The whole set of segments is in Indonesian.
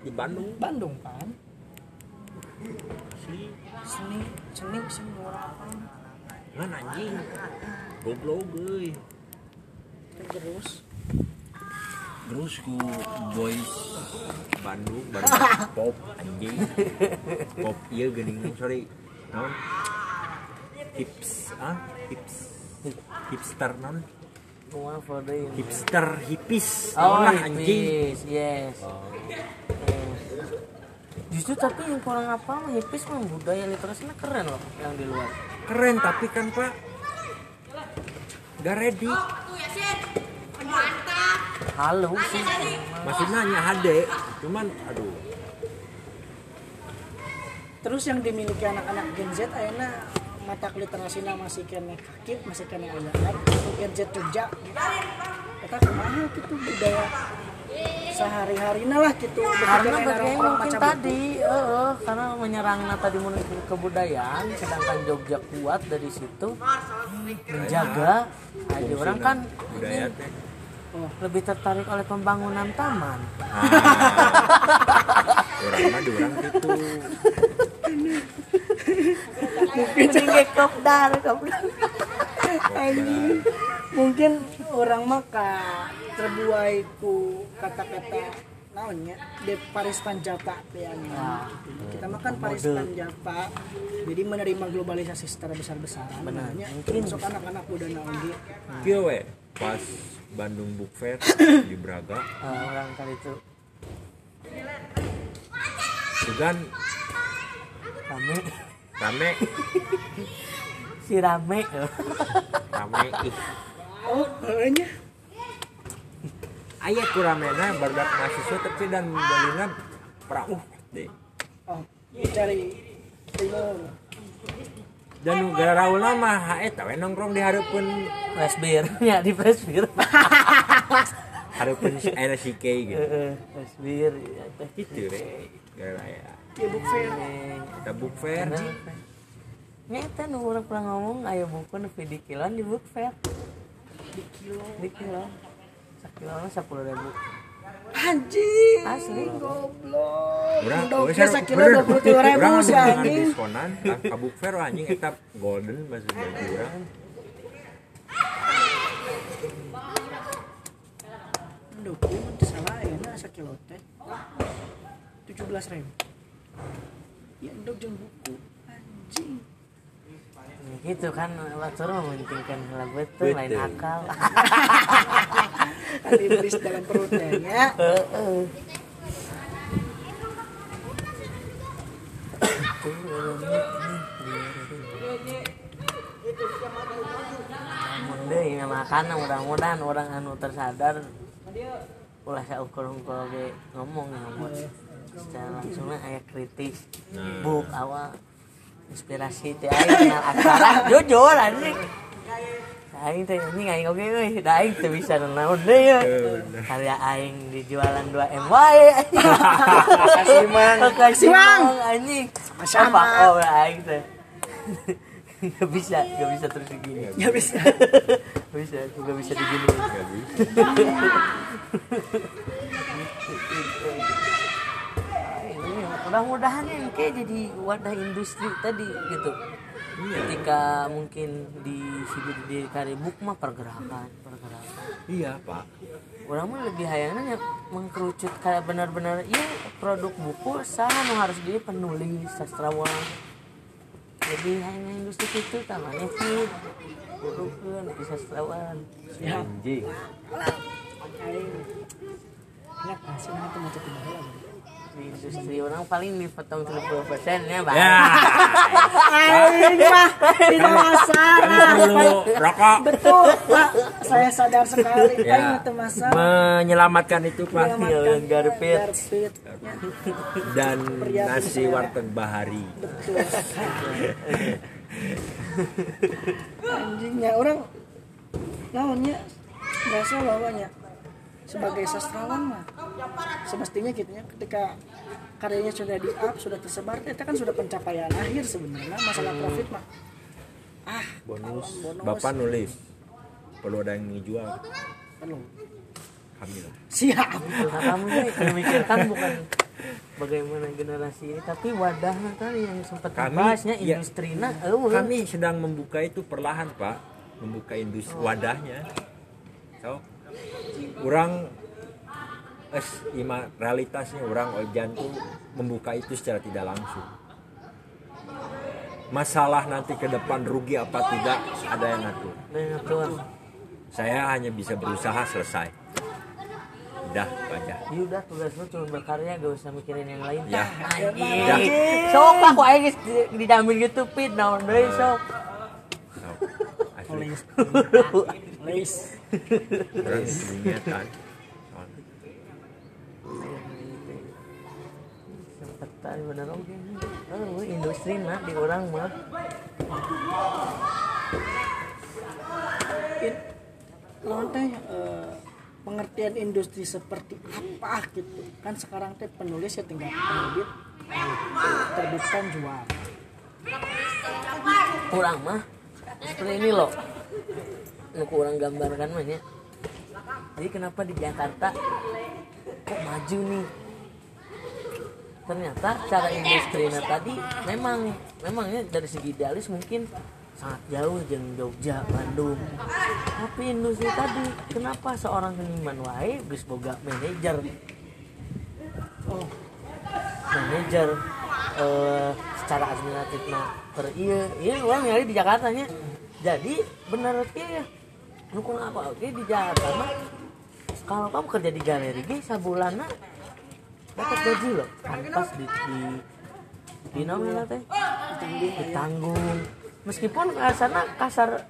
di Bandung. Bandung kan? Sih seni seni seni orang apa? Ngan anjing? Goblok euy terus terus ku boys Bandung Bandung. Pop anjing. Pop iya geuning. Sorry. Naon? Hips ah? Hips. Hipster the hipster hipis. Oh, lah anjing? Yes. Yes. Justru tapi yang kurang apa mah hippies mah budaya literasinya keren loh yang di luar. keren tapi kan pak gak ready. Halo sih. masih nanya HD cuman aduh. Terus yang dimiliki anak-anak Gen Z akhirnya mata literasinya masih kena kakit masih kena ayat Gen Z Jogja. Kita ke mana gitu budaya sehari-hari lah gitu Karena bagian orang mungkin macam tadi, eh, karena menyerangnya tadi menurut kebudayaan, sedangkan Jogja kuat dari situ menjaga. Aja orang kan budaya teh lebih tertarik oleh pembangunan taman. orang mah diurang gitu Mungkin kayak kopdar, kopdar. Mungkin orang maka terbuai ku kata-kata naonnya? Di Paris Panjapa ya Nah, kita makan Paris Panjapa jadi menerima globalisasi secara besar-besaran. Benarnya termasuk anak-anak muda naon Kieu we? Pas Bandung Book Fair di Braga. Eh, orang kali itu. Kan rame, rame. Si rame. rame. Ih oh hanya aya kuramena barudak mahasiswa tapi dan balina perahu deh. Oh timur dan gara raula mah hae tawe nongkrong di hareupeun beer, ya di beer. hareupeun aya si kei gitu teh. gitu we gara ya ya book fair. Kita book fair Nyata nu orang pernah ngomong ayo buku nu di kiloan di book fair di kilo. Di kilo sakilona sepuluh ribu. Anjing asli. goblok. Udah oke sekilo dua puluh tujuh ribu sih dengan anjing? Diskonan? Ka ka book fair anjing. Eta golden bahasa baju Aduh, itu salah ya, nah sekilo teh? Tujuh belas ribu. Ya, endok jeung buku, anjing. Ya gitu kan batur mementingkan hal betul lain akal. Iblis dalam perutnya ya. Heeh. Namun deui makanan mudah-mudahan orang anu tersadar. Ulah saya ge ngomong ngomong. Secara langsungnya aya kritik buk awal inspirasi teh aing kenal aksara jujur anjing. Aing teh anjing aing oge euy. Da aing teu bisa naon deui ya. Karya aing dijualan 2 M wae. Makasih, Mang. makasih Mang. anjing. Apa? Oh aing teh. Gak bisa, gak bisa terus begini. Ya bisa. Gak bisa, aku gak bisa digini Nggak bisa. Mudah-mudahan yang kayak jadi wadah industri tadi gitu. Ketika mungkin di sini di Karibuk mah pergerakan pergerakan. Iya pak. Orang mah lebih hayangnya mengkerucut kayak benar-benar iya produk buku sana nu harus dia penulis sastrawan. Jadi hanya industri itu tamanya sih burukeun di sastrawan. Ya, anjing. Enak kasih nama tuh macam itu. Di industri orang paling dipotong 30 persen ya bang ya Aing mah tidak masalah. perlu rokok Betul, Pak. Saya sadar sekali. Ya. Aing itu masalah. menyelamatkan itu pak Yang garpit. Garpit. Ya, dan nasi warteg bahari betul. Anjingnya orang naonnya merasa bahwanya sebagai sastrawan mah. Semestinya gitu ya ketika karyanya sudah di up sudah tersebar itu kan sudah pencapaian akhir sebenarnya masalah profit mah. Ah bonus. bonus. bapak nulis. Perlu ada yang ngejual. Perlu. Kami lah siap. Kamu nih memikirkan bukan bagaimana generasi ini tapi wadahnya tadi yang sempat Kami- bahasnya ya, industrinya eueuh. kami sedang membuka itu perlahan pak. Membuka industri wadahnya. So orang es ima realitasnya orang ojan tuh membuka itu secara tidak langsung. Masalah nanti ke depan rugi apa tidak ada yang ngatur. Saya hanya bisa berusaha selesai. Udah aja Ya udah tugas lu cuma berkarya gak usah mikirin yang lain. Ya. Ya. sok kok aja geus di- dijamin gitu pit naon deui sok. So, asli. Leis. Orang itu niatan sempet tadi bener oke oh, industri mah di orang mah lawan teh eh, pengertian industri seperti apa gitu. Kan sekarang teh penulis ya tinggal penerbit terbitkan jual. Kurang mah seperti ini loh mau kurang gambarkan ya. Jadi kenapa di Jakarta kok maju nih? Ternyata cara industrinya tadi memang memangnya dari segi idealis mungkin sangat jauh jeung Jogja, Bandung. Tapi industri tadi kenapa seorang seniman wae geus boga manajer? Oh manajer eh, secara administratif nah per iya iya orang nyari di Jakarta nya. Jadi bener ya dukung apa oke di Jakarta mah kalau kamu kerja di galeri ge sabulana dapat gaji loh. Pas di di di namanya teh. Ditanggung. Meskipun sana kasar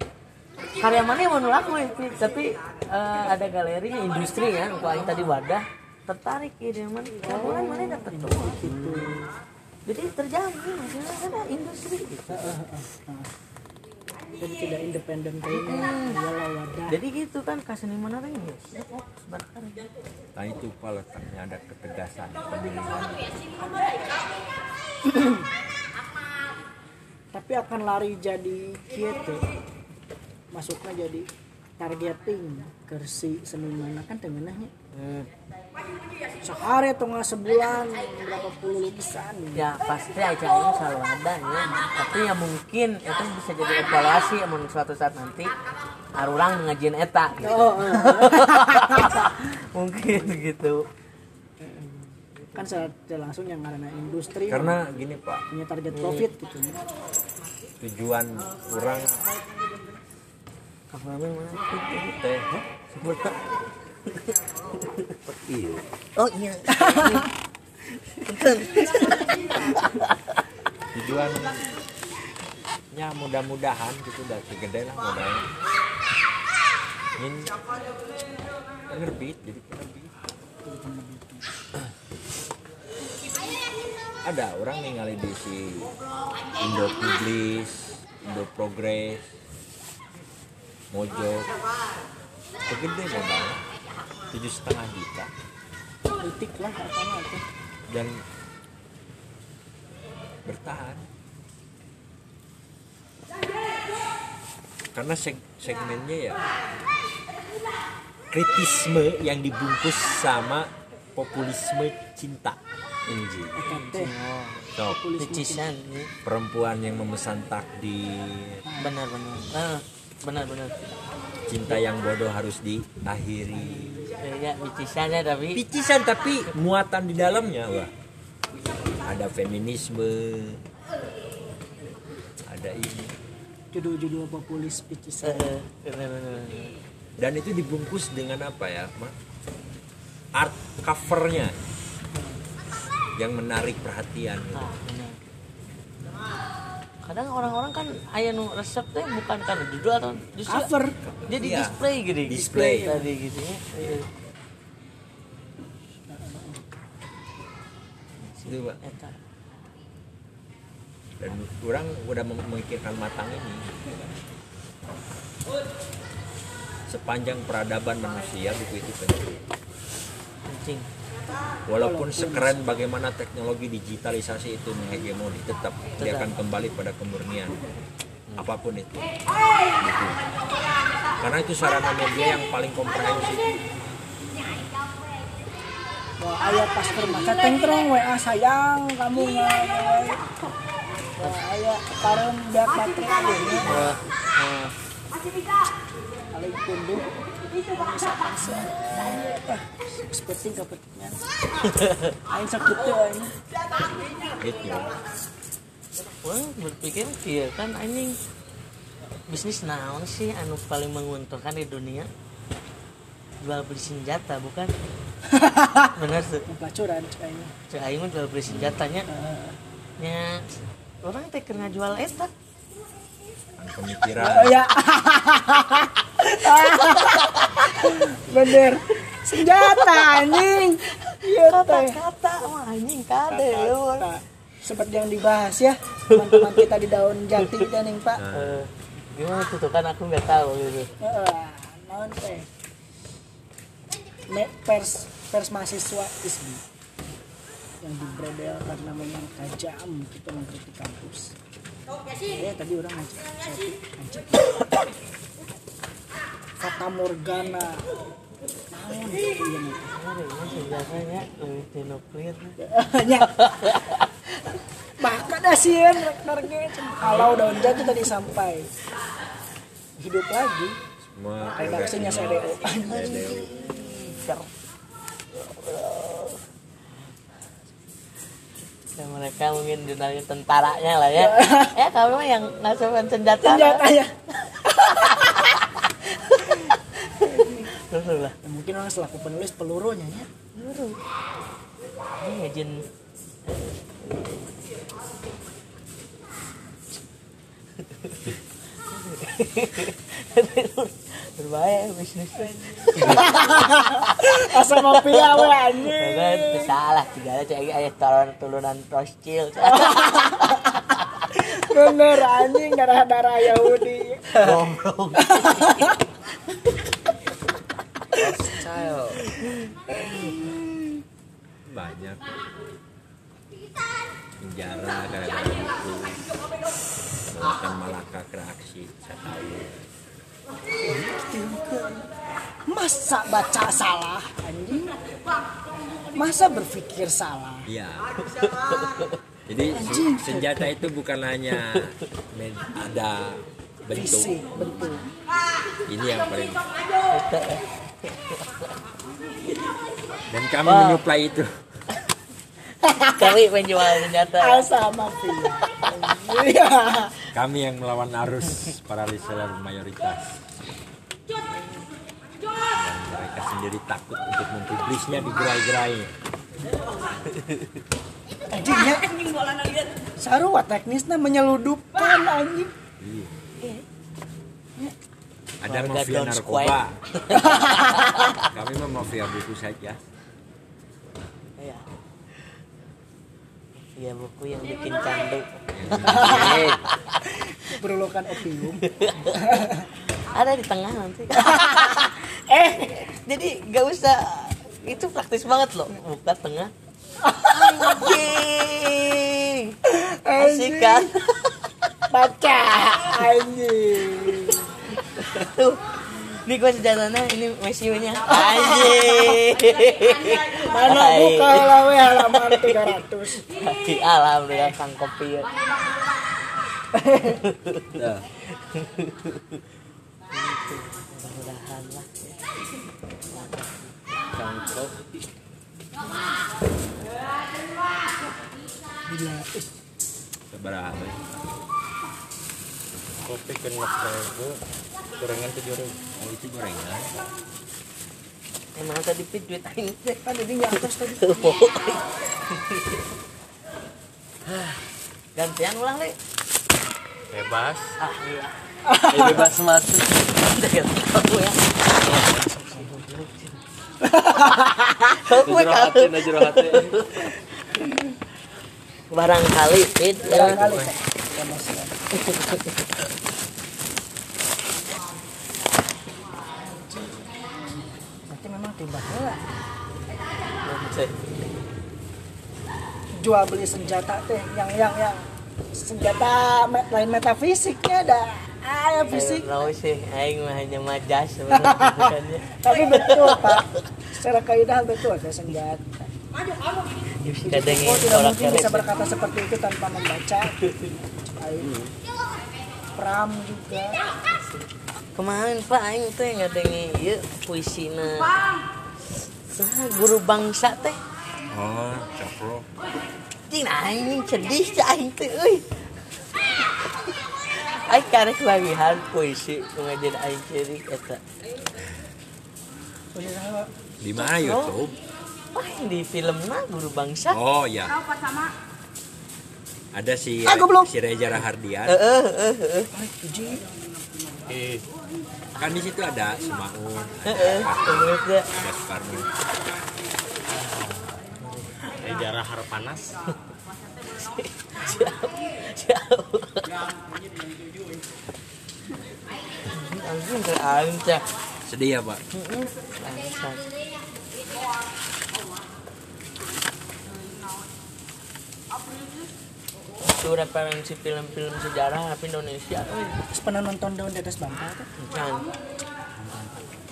karya mana yang mau laku tapi eh, ada galeri industri ya aing tadi wadah tertarik ya dengan sabulan mana dapat gitu jadi terjamin maksudnya ada industri gitu jadi tidak independen kayaknya iyalah wadah. Jadi gitu kan kaseniman apa ini. Nah itu pak letaknya ada ketegasan pemilihan tapi akan lari jadi gitu masuknya jadi targeting. Ke si seniman kan temenahnya hmm. Sehari atau nggak sebulan berapa puluh lukisan ya pasti aja ini selalu ada ya tapi ya mungkin itu bisa jadi evaluasi amun suatu saat nanti arurang ngajian eta gitu. oh, eh. mungkin gitu kan secara langsung yang karena industri karena gini pak punya target profit gitu tujuan orang namanya mana Itu. teh? Iya. Oh iya. Tujuannya mudah-mudahan gitu udah segede lah modalnya. Ingin penerbit jadi penerbit ada orang ningali di si Indo Publis Indo Progress Mojo. Segede modalnya tujuh setengah juta. Politik lah katanya itu. Dan bertahan. Karena seg- segmennya ya kritisme yang dibungkus sama populisme cinta. Inji. Pecisan. Ya. perempuan yang memesan takdir. Benar benar. Ah, benar benar cinta yang bodoh harus diakhiri ya picisan ya tapi picisan tapi muatan di dalamnya wah ada feminisme ada ini judul-judul populis benar dan itu dibungkus dengan apa ya Ma? art covernya yang menarik perhatian gitu. Ah. Kadang orang-orang kan aya nu resep teh bukan karena judul atau justru cover jadi Iya. display gitu Display. tadi gitu ya Iya. Itu, Pak. Eta. dan orang udah memikirkan matang ini sepanjang peradaban manusia buku itu penting kencing walaupun sekeren bagaimana teknologi digitalisasi itu menghegemoni tetap dia akan kembali pada kemurnian. Apa pun itu. Gitu. karena itu sarana media yang paling komprehensif. Wah, ayah pas ke rumah teteng terong WA sayang kamu nggak Wah, ayah karen biar baterai. Eh, eh, Alik tunduh misalkan se seperti kapetnya aing sakit tuh Wah, berpikir iya kan anjing. Bisnis naon sih anu paling menguntungkan di dunia? Jual beli senjata bukan? Bener tuh cek aing mah. Jual beli senjatanya. Eh, nya orang teh kena jual eta Kan pemikiran. Oh ya. Bener. Senjata anjing. Iya teh. Kata wah anjing kade Kata. seperti yang dibahas ya teman-teman kita di daun jati kan nih pak. Eh, gimana tuh kan aku nggak tahu gitu. Teh? Me- pers pers mahasiswa ISBI yang dibredel karena memang tajam kita mengkritik kampus ya tadi orang Fata Morgana. Naon bahkan asian target kalau daun jatuh tadi sampai. Hidup lagi. Semua redaksinya CDO dan mereka mungkin dunia tentaranya lah ya. Ya kamu mah yang ngasuhin senjata. Senjatanya terus lah Ya, mungkin orang selaku penulis pelurunya ya. Ini ngajin berbahaya bisnisnya asal mafia we anjing. Itu salah tiga cek ayah turun turunan Rothschild bener anjing darah darah Yahudi. Goblok. Banyak. Penjara gara-gara buku bahkan Malaka reaksi saya tahu masa baca salah anjing? Masa berpikir salah? Iya. Jadi se- senjata itu bukan hanya ada bentuk. Fisik bentuk. Ini yang paling dan kami menyuplai itu kami penjual senjata. Asal mafia iya. Kami yang melawan arus para reseller mayoritas. Dan mereka sendiri takut untuk mempublisnya di gerai-gerai. Anjingnya sarua teknisnya menyeludupkan anjing. Iya. ada Warga mafia narkoba. Kami mah mafia buku saja Iya buku yang bikin candu. Yang berulukan opium Ada di tengah nanti. eh, jadi gak usah itu praktis banget loh. Buka tengah. Anjing. Asik kan? baca anjing Tuh. Ini gue senjatanya, ini mesionya. Anjing. mana buka lawe halaman 300 Di alam dengan kang kopi. ya. Nah, Mudah-mudahan lah. cangkok gila seberapa kopi kena ribu gorengan tujuh ribu oh itu gorengan Emang tadi pit duit aing teh. kan tadi di atas tadi Gantian ulang deh. bebas Ah iya. bebas mati Udah ya, aku ya. Barangkali Pit ya. kali Jual beli senjata teh yang yang yang senjata me- lain metafisiknya ada. Ah yang fisik. Tahu sih, aing mah hanya majas tapi betul pak. Secara kaidah betul ada senjata. Kadang oh tidak mungkin bisa berkata seperti itu tanpa membaca. Aing. Pram juga. Kemarin pak aing teh ngadengi ieu puisina saha guru bangsa teh. Oh cakro Cing aing sedih aing teh euy. Aing karek lagihan puisi ngajian aing cerik eta. Di mana YouTube? Wah, di filmna guru bangsa. oh ya ada si Ah, si Reza Rahardian. Heeh, heeh, heeh. Eh, kan di situ ada bener teh. ada Soekarno. Siap. Anjing teh aing teh. sedih ya pak Itu referensi film-film sejarah tapi Indonesia. Terus pernah nonton daun di atas bantal tuh? Kan.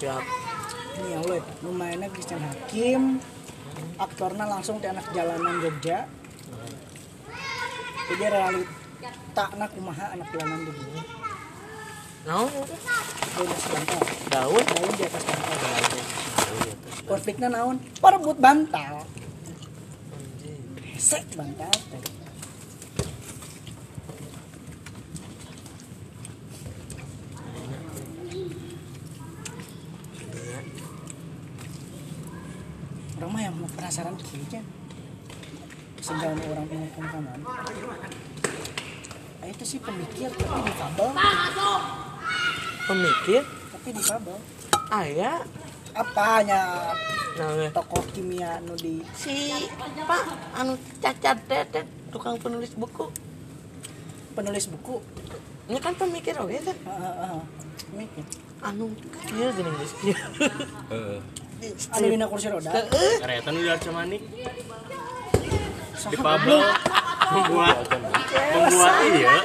Siap. Ini ya lo, lumayannya Christian Hakim. Aktornya langsung di anak jalanan Jogja. Jadi realita anak kumaha anak jalanan di sini. Daun di atas bantal. Daun. Daun di atas bantal. Konfliknya naon? Perebut bantal. Sek bantal. Orang mah yang mau penasaran kayaknya sehingga orang menghukum kanan. Ah, itu sih pemikir tapi di kabel, Pemikir. tapi di kabel. Aya. Apanya Nah, tokoh kimia nu di si Pak anu cacat teh, tukang penulis buku. penulis buku Ini kan pemikir oke kan? Heeh, heeh. mikir Anu kieu geuning geus kieu. Heeh. Anu dina kursi roda. Heeh. Kareta nu di Arcamanik Saha di Pablo. Membuat membuat iya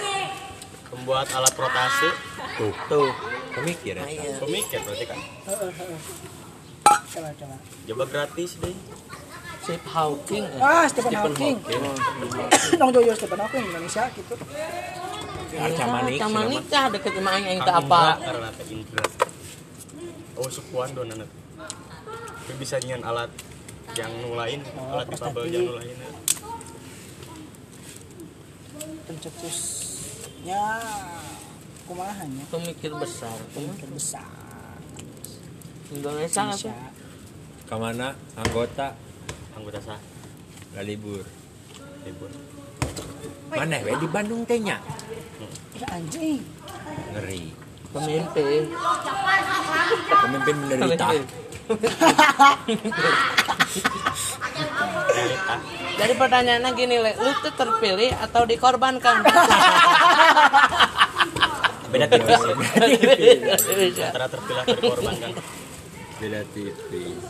membuat alat rotasi tuh. Tuh. pemikir ya? Aya. pemikir berarti kan coba coba. Coba gratis deh. Steve Hawking. ah Stephen Hawking. Hawking. Nong Jojo Stephen Hawking Indonesia gitu. Arca Manik, Arca Manik deket sama Kang apa? Karena teh Indra. Oh sukuan do tapi bisa nyian alat yang nu lain alat di Pablo yang nu lain pencetusnya kumahanya Pemikir besar. pemikir besar. Indonesia apa? Ke mana? Anggota? Anggota sah libur. Libur. Mana? We di Bandung tehnya? Ya anjing. Ngeri. Pemimpin. pemimpin menderita Jadi pertanyaannya gini, Le, lu tuh terpilih atau dikorbankan? beda tipis antara terpilah terkorbankan beda tipis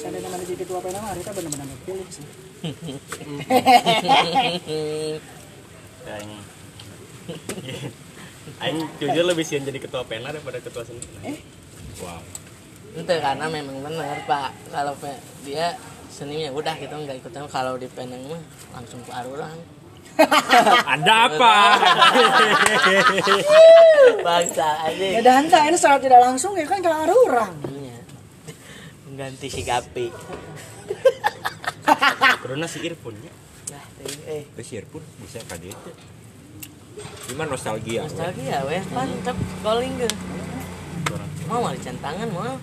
saya nama jadi ketua PNM hari itu benar-benar pilih sih. Aing Aing jujur lebih sian jadi ketua pena daripada ketua sendiri. eh wow Itu karena memang benar Pak. Kalau dia seninya udah kita nggak ikutan. Kalau di Penang mah langsung ke Arurang. anda apa Bangsa aja. ya dan tak ini secara tidak langsung ya kan ke orang Iya. Mengganti si Gapi. Karena si Irfun ya. Nah, eh Besir pun bisa kan itu gimana nostalgia nostalgia weh mantep calling ge. Mau ada centangan mau.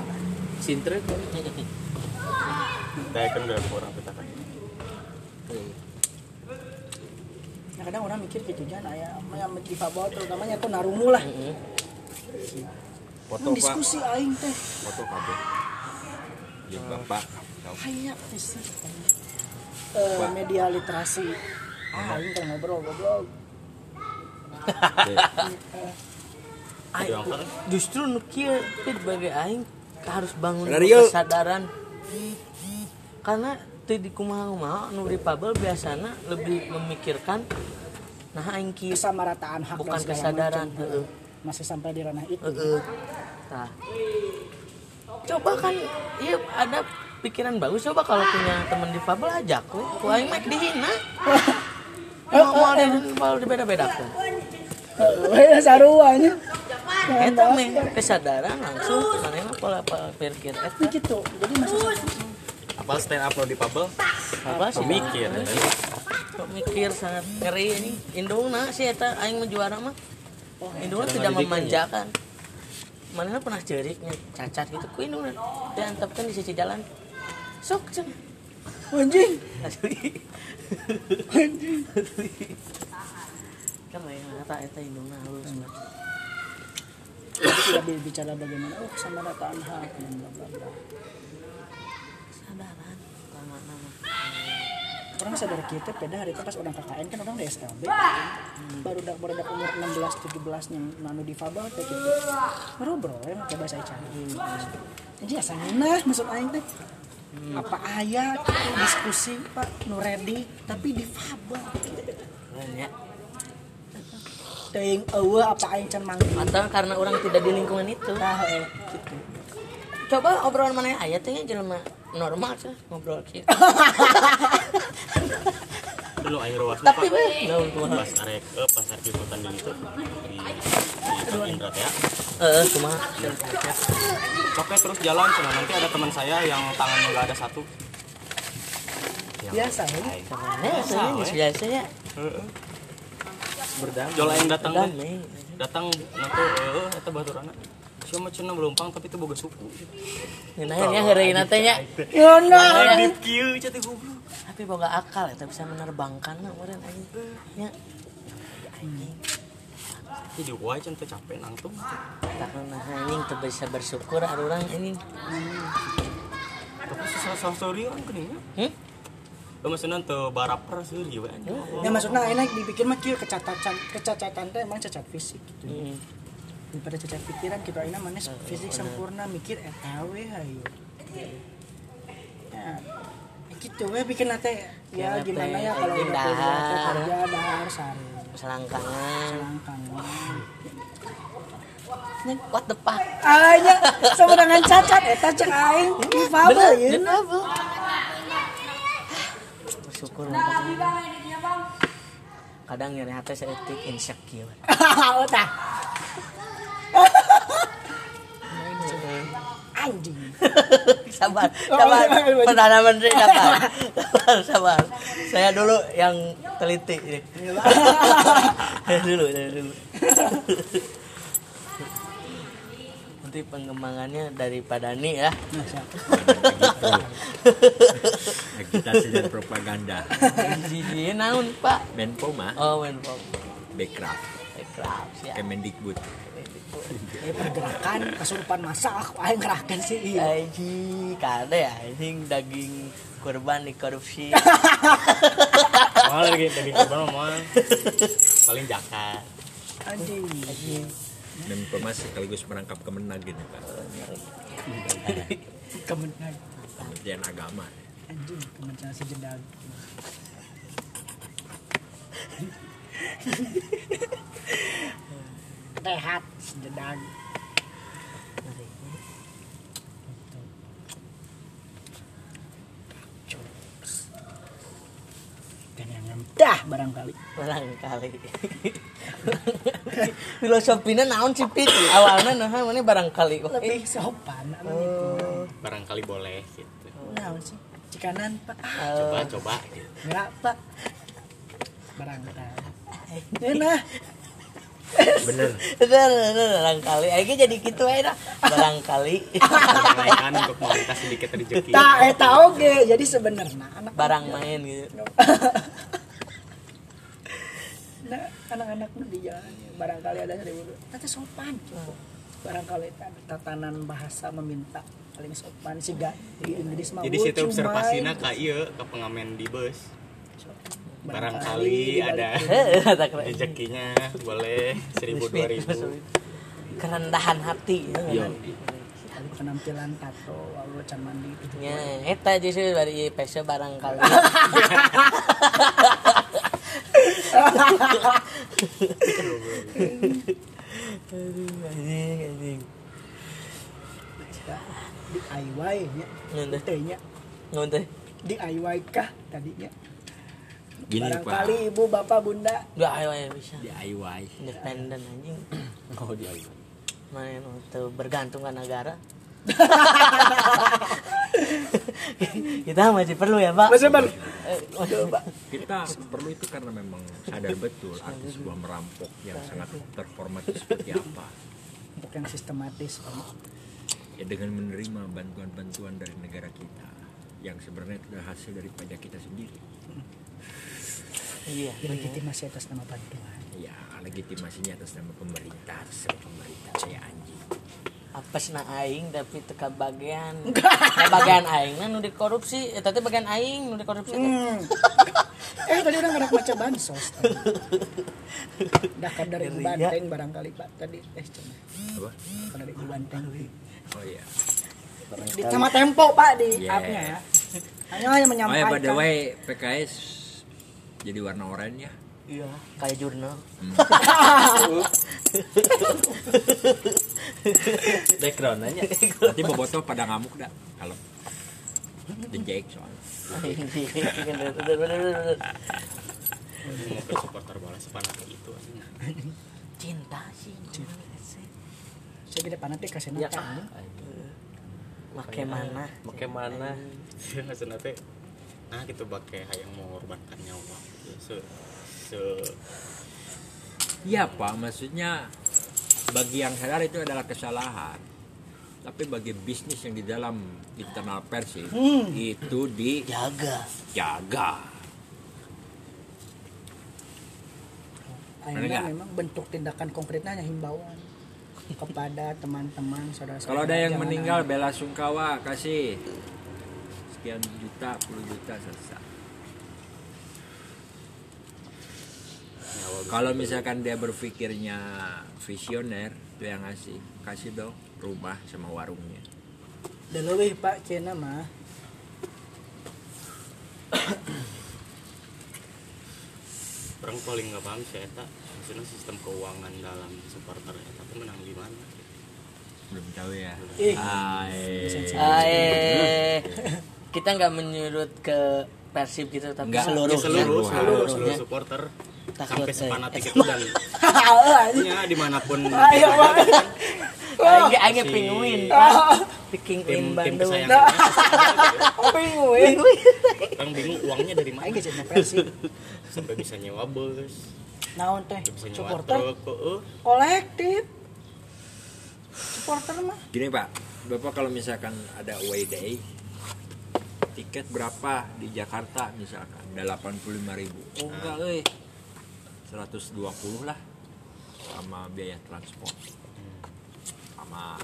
Sintre. Saya kan udah orang kita kan. ya kadang orang mikir gitu jangan ayah yang di Fabel terutamanya tuh narumu lah. Foto Yang pak. diskusi aing teh. Foto KB ya bapak tahu. kayak Eh, media literasi. Ah aing kan ngobrol goblok Aing, kan? justru nu kieu sebagai aing harus bangun kesadaran karena teu di kumaha-kumaha nu di pabel biasana lebih memikirkan nah aing kieu kesamarataan hak bukan kesadaran heeh masih sampai di ranah itu heeh. Nah. coba kan iya ada pikiran bagus coba kalau punya teman difabel ajak we ku aing mah dihina mau di difabel dibeda-bedakan Wah, saruanya. Eta meh kesadaran langsung mana pola pikir eta Ini gitu. Jadi maksudnya apal stand up lo di pabel? Apa sih? pemikir kok mikir sangat ngeri ini. Indungna sih eta aing menjuara mah. Indungna tidak memanjakan. Mana pernah ceriknya cacat gitu ku indungna diantapkan di sisi jalan. Sok cenah anjing. asli. Kan lain kata eta indungna halus tidak bicara bagaimana oh sama dataan hak dan bla bla bla. sadaran nama Orang sadar kita pada hari itu pas orang KKN kan orang di SKB. Baru dak baru dak umur 16 17 yang nanu difabel kayak gitu. Baru bro, yang coba saya cari. Jadi asal nah maksud aing teh apa ayat diskusi pak nu ready tapi difabel Keren ya teuing eueuh apa aing can manggil. Atau karena orang tidak di lingkungan itu. Tah eh gitu. Coba obrolan mana ayat teh jelema normal sih ngobrol gitu dulu air ruas tapi weh naon kumaha pas arek eh, pas arek liputan di itu di di Indra ya. Eh kumaha Oke terus jalan. Cina nanti ada teman saya yang tangannya nggak ada satu. Yang biasa ya biasa ya biasa ya berdamai Jola yang datang teh damai datang nanti eh eta baturana Siapa cina melumpang tapi itu boga suku. Ngenahin ya heureuy teh nya ya nah Di kieu cete goblok. tapi boga akal eta bisa menerbangkan mah meureun anjing nya anjing Jadi wae can teh capek nangtung. takon nah anjing teu bisa bersyukur ada urang anjing Tapi salah story orang keningnya. hmm? Lo maksudnya tuh baraper sih we anjing. ya maksudnya enak dipikir mah kieu kecacatan kecacatan teh emang cacat fisik gitu. Hmm. daripada cacat pikiran kita ini mana fisik sempurna mikir eta we hayu ya gitu we bikin nate ya Ya, gimana ya kalau udah dahar. kerja kerja dahar sari selangkangan. Langkang what the fuck? Anya sebenarnya cacat eta cek aing. Difabel bener ya bener bersyukur mantap kadang nyari hati saya tik insecure. Utah. anjing. Sabar sabar. perdana menteri sabar sabar sabar. Saya dulu yang teliti. Ini. dulu saya dulu nanti pengembangannya dari Pak Dani ya. Agitasi dan propaganda. Jadi naon Pak? Menpo mah oh Menpom. Bekraf Ekraf ya Kemendikbud. Eh pergerakan kesurupan masa aku aing ngerahkan sih iya. Aji, kada ya, anjing daging korban dikorupsi. Mahal lagi tadi korban mah paling jakat. anjing Menpo mah sekaligus merangkap kemenag gitu kan. Kemenang Kementerian Agama. Anjing kemenang sejedag rehat sejedag dan yang dah barangkali barangkali. Filosofinya naon sih pit? Awalnya nah mana barangkali. lebih sopan anu gitu. Barangkali boleh gitu. naon sih cikanan pak ah, Coba coba gitu. enggak pak barangkali enak bener Bener, bener, barangkali. Ayo jadi gitu aja. Barangkali. Menaikkan untuk kualitas sedikit rezeki. tak eh tahu ge jadi sebenarnya anak Barang main gitu. nah, anak-anak di jalan barangkali ada dulu tapi sopan barangkali ada tatanan bahasa meminta paling sopan sih gak di Inggris mah Jadi "Would situ observasinya mind?" ka ieu ke pengamen di bus. Barangkali Barangkali ada rezekinya boleh seribu dua ribu. Kerendahan hati. Yo. penampilan tato lalu can mandi gitu Ya, eta justru dari peso barangkali. Aduh, anjing, anjing. Ya, di DIY nya Ngeundeun. teh nya. DIY kah tadinya gini barangkali pak ibu bapak bunda Enggak ayo ayo bisa. DIY Independen anjing. oh dia Mana nu teu bergantung ke negara. Kita masih perlu ya, Pak. masih baru Eh, kita perlu itu karena memang sadar betul arti sebuah merampok yang sangat terhormat itu seperti apa untuk yang sistematis Pak. ya dengan menerima bantuan-bantuan dari negara kita yang sebenarnya itu adalah hasil dari pajak kita sendiri Iya. bener. legitimasi atas nama bantuan ya legitimasinya atas nama pemerintah atas nama pemerintah saya anjing Apes na aing tapi teka bagian. Nah, bagian aing nah nu dikorupsi, eta teh bagian aing nu dikorupsi. Hmm. eh tadi udah nggak baca bansos. Dah kan dari Ngeri, banteng barangkali pak tadi eh cuma apa kan dari banteng di, oh iya di sama tempo pak di Yeah. appnya ya hanya hanya oh ya menyampaikan by the way PKS jadi warna oranye. Ya Iya, kayak jurnal. background aja. Nanti bobotoh pada ngamuk dah kalau dijek soalnya. Mau ke supporter bola sepanas itu Cinta sih. saya tidak fanatik kasih ya nota ini Make mana? Make mana? Dia nggak senate nah gitu pakai yang mengorbankan nyawa se se Iya pak, maksudnya bagi yang sadar itu adalah kesalahan. Tapi bagi bisnis yang di dalam internal Persib itu dijaga. Jaga. akhirnya memang bentuk tindakan konkretnya hanya himbauan kepada teman-teman saudara-saudara Kalau ada yang meninggal bela sungkawa kasih sekian juta, puluh juta selesai. Kalau misalkan dia berpikirnya visioner, itu yang ngasih, kasih dong rumah sama warungnya. udah lebih pak Cina mah orang paling nggak paham sih eta maksudnya sistem keuangan dalam supporter eta tuh menang di mana Belum tahu ya. Ih. kita nggak menyurut ke Persib gitu tapi Nggak. seluruh Ya, seluruh ya. seluruh Seluruhnya. seluruh supporter Takut, sampai eh. sepanatik itu dan ya di mana pun Ayo, Si- penguin. Pak. Picking tim Bandung. oh penguin orang bingung uangnya dari mana aing geus Persib sampai bisa nyewa bus naon teh supporter heeh. kolektif supporter mah Gini Pak, Bapak kalau misalkan ada away day, tiket berapa di Jakarta misalkan? Ada 85 ribu. Oh enggak euy. 120 lah sama biaya transport. Sama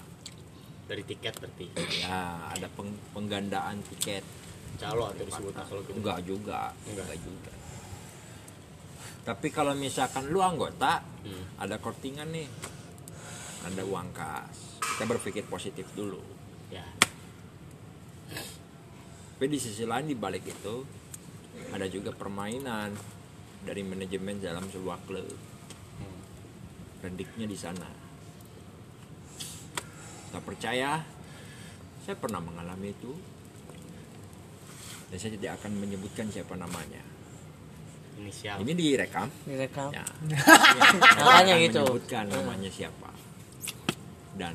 dari tiket berarti ya ada peng- penggandaan tiket. calo atau disebut kalau gitu Enggak juga, Enggak. enggak juga. Tapi kalau misalkan lu anggota, Hmm. ada kortingan nih. Ada uang kas. Kita berpikir positif dulu. ya Tapi di sisi lain di balik itu ada juga permainan dari manajemen dalam sebuah klub. Rendiknya di sana. Tak percaya? Saya pernah mengalami itu. Dan saya tidak akan menyebutkan siapa namanya. inisial Ini direkam. Direkam. Ya. Makanya Akan gitu. Menyebutkan namanya siapa. Dan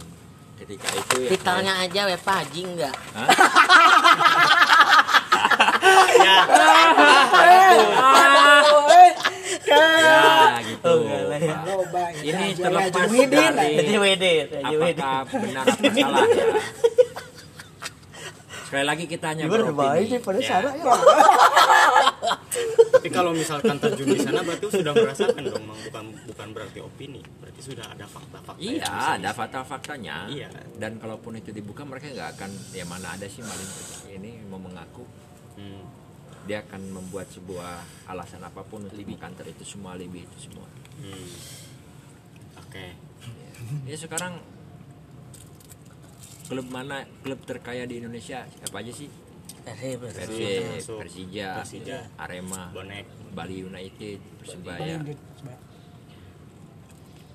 ketika itu ya. Vitalnya aja we paji enggak? Hah? Ya gitu. Ini terlepas dari apakah benar atau salah ya. Sekali lagi kita hanya beropini. pada Ya. ya. tapi kalau misalkan terjun di sana berarti sudah merasakan dong bukan bukan berarti opini berarti sudah ada fakta-fakta Iya, ada fakta-faktanya. Iya. Dan kalaupun itu dibuka mereka nggak akan ya mana ada sih maling ini mau mengaku Hmm. Dia akan membuat sebuah alasan apa pun untuk mengkantor itu semua alibi itu semua. Hmm. oke Ya sekarang klub mana klub terkaya di Indonesia siapa aja sih? Persib. Persib, termasuk Persija, Persija. Arema, bonek Bali United, di-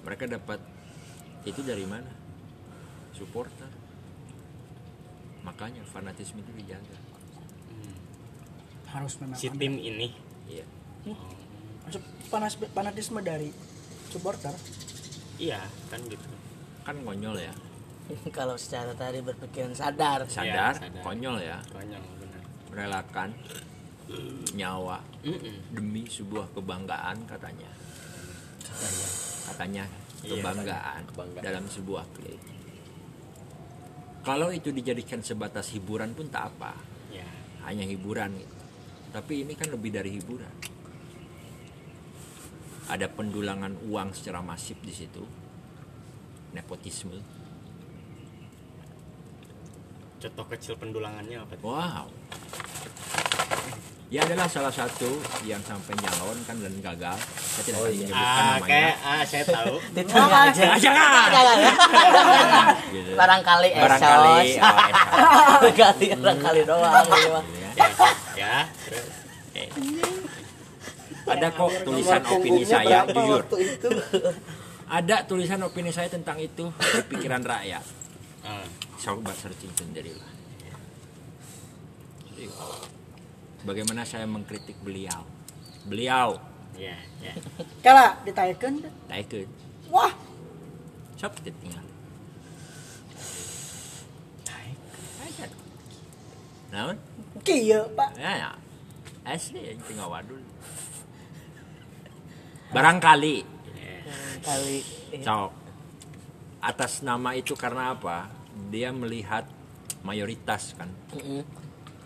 Mereka dapat itu dari mana? Supporter. makanya fanatisme itu dijaga harus memang si ada. tim ini. Iya. Maksud panas fanatisme dari supporter. Iya kan gitu. Kan konyol ya. Kalau secara tadi berpikiran sadar. Sadar, sadar. konyol ya. Konyol benar. Merelakan nyawa. Mm-mm. demi sebuah kebanggaan katanya. Katanya. Iya, kebanggaan kebanggaan. dalam sebuah klub. Kalau itu dijadikan sebatas hiburan pun tak apa. Ya hanya hiburan. gitu. Tapi ini kan lebih dari hiburan. Ada pendulangan uang secara masif di situ. Nepotisme. Contoh kecil pendulangannya apa? Tuh? wow. Ya adalah salah satu yang sampai nyalon kan dan gagal. Saya tidak akan menyebutkan ah namanya. kayak ah saya tahu. Ditanya aja. jangan jangan ya gitu. barangkali barangkali esos oh, esos. barangkali barangkali doang gitu mah. ya, ya terus ada kok tulisan opini saya jujur. ada tulisan opini saya tentang itu di pikiran rakyat. Ah, coba searching sendirilah. Jadi, bagaimana saya mengkritik beliau? Beliau. Ya ya. Kala ditayakeun naikkan wah! Sok kita tinggal? Naon? Kieu pak. Ya ya asli ya tinggal wadul barangkali kali eh, Cok. Atas nama itu karena apa? Dia melihat mayoritas kan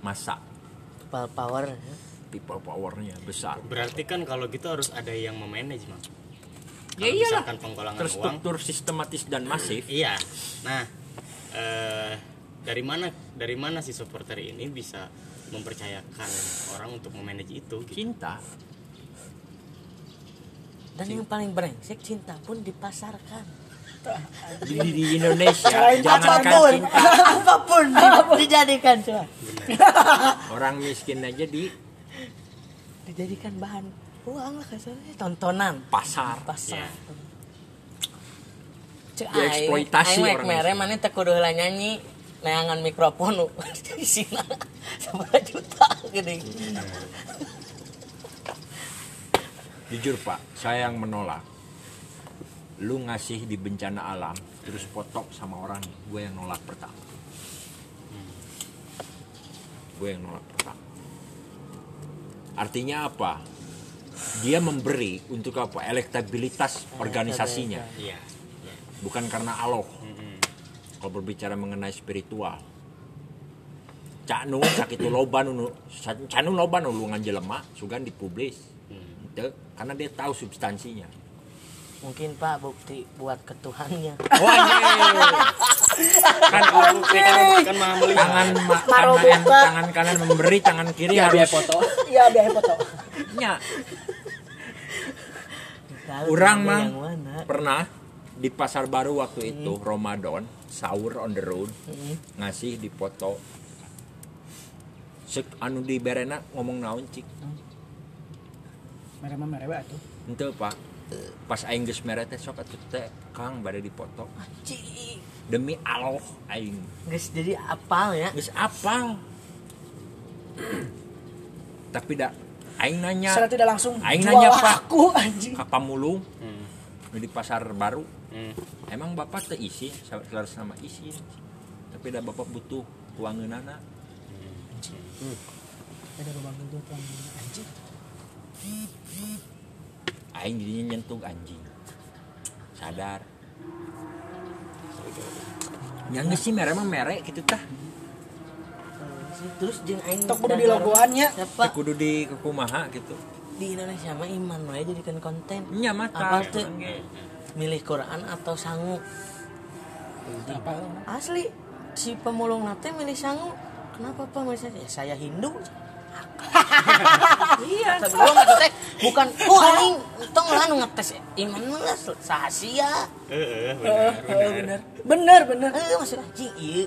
masa people power ya. people powernya besar. berarti kan kalau gitu harus ada yang memanage mang Ya iyalah. misalkan penggolangan uang Terstruktur sistematis dan masif. iya nah eh, dari mana dari mana si supporter ini bisa mempercayakan orang untuk memanage itu gitu? Cinta. dan yang paling brengsek cinta pun dipasarkan Di, di Indonesia jangankan apa pun. cinta. apa pun di- dijadikan coba Orang miskin aja di dijadikan bahan uang lah kasarnya tontonan pasar. pasar Ya. Cek Dieksploitasi aing aing orang miskin. mana teh kudu heula nyanyi neangan mikrofon nu isina 11 juta gede. Jujur Pak, saya yang menolak. Lu ngasih di bencana alam, terus foto sama orang, gue yang nolak pertama. Gue yang nolak pertama. Artinya apa? Dia memberi untuk apa? Elektabilitas organisasinya, iya iya. bukan karena Allah. Kalau berbicara mengenai spiritual, Cak nu sakitu loba nu Cak nu loba nu lu nganjelema sugan dipublis. Hmm. Teu, karena dia tahu substansinya. mungkin pak bukti buat ketuhannya Wah, kan Bukti kan kan maha tangan ma- tangan, tangan kanan memberi, tangan kiri Ya, harus biar foto. iya biaya foto nya. Dia mah pernah di pasar baru waktu itu Ramadan sahur on the road. Mm. ngasih di foto. Sek, anu di berena ngomong naon cik? Mereka mah mereka tuh ente pak. Pas aing geus mere teh sok atuh teh kang bade di foto. Anjing. demi Allah aing. Guys jadi apal ya? Geus apal. Tapi dah aing nanya. Secara tidak langsung Aing nanya, Pak. aku anjing. Ka pamulung Hmm. di pasar baru Hmm. emang bapak teh isi selaras sama isi tapi dah bapak butuh uangeunana ada rumah bentuk yang anjing. Aing jadinya nyentuh anjing. Sadar. Yang geus sih mere emang mere gitu tah. Terus jeung aing tok kudu di logoannya. Siapa? Teu kudu di kekumaha gitu. Di Indonesia mah iman we jadikan konten. Nya apa mata tuh milih Quran atau sangu? Apa? Asli si pemulung nate milih sangu. Kenapa pak? Misalnya ya, saya Hindu. Iya gua ngetes bukan oh aing tong lah ngetes iman mah sahasia Eh, eh, benar, benar. bener bener eh masih anjing iya.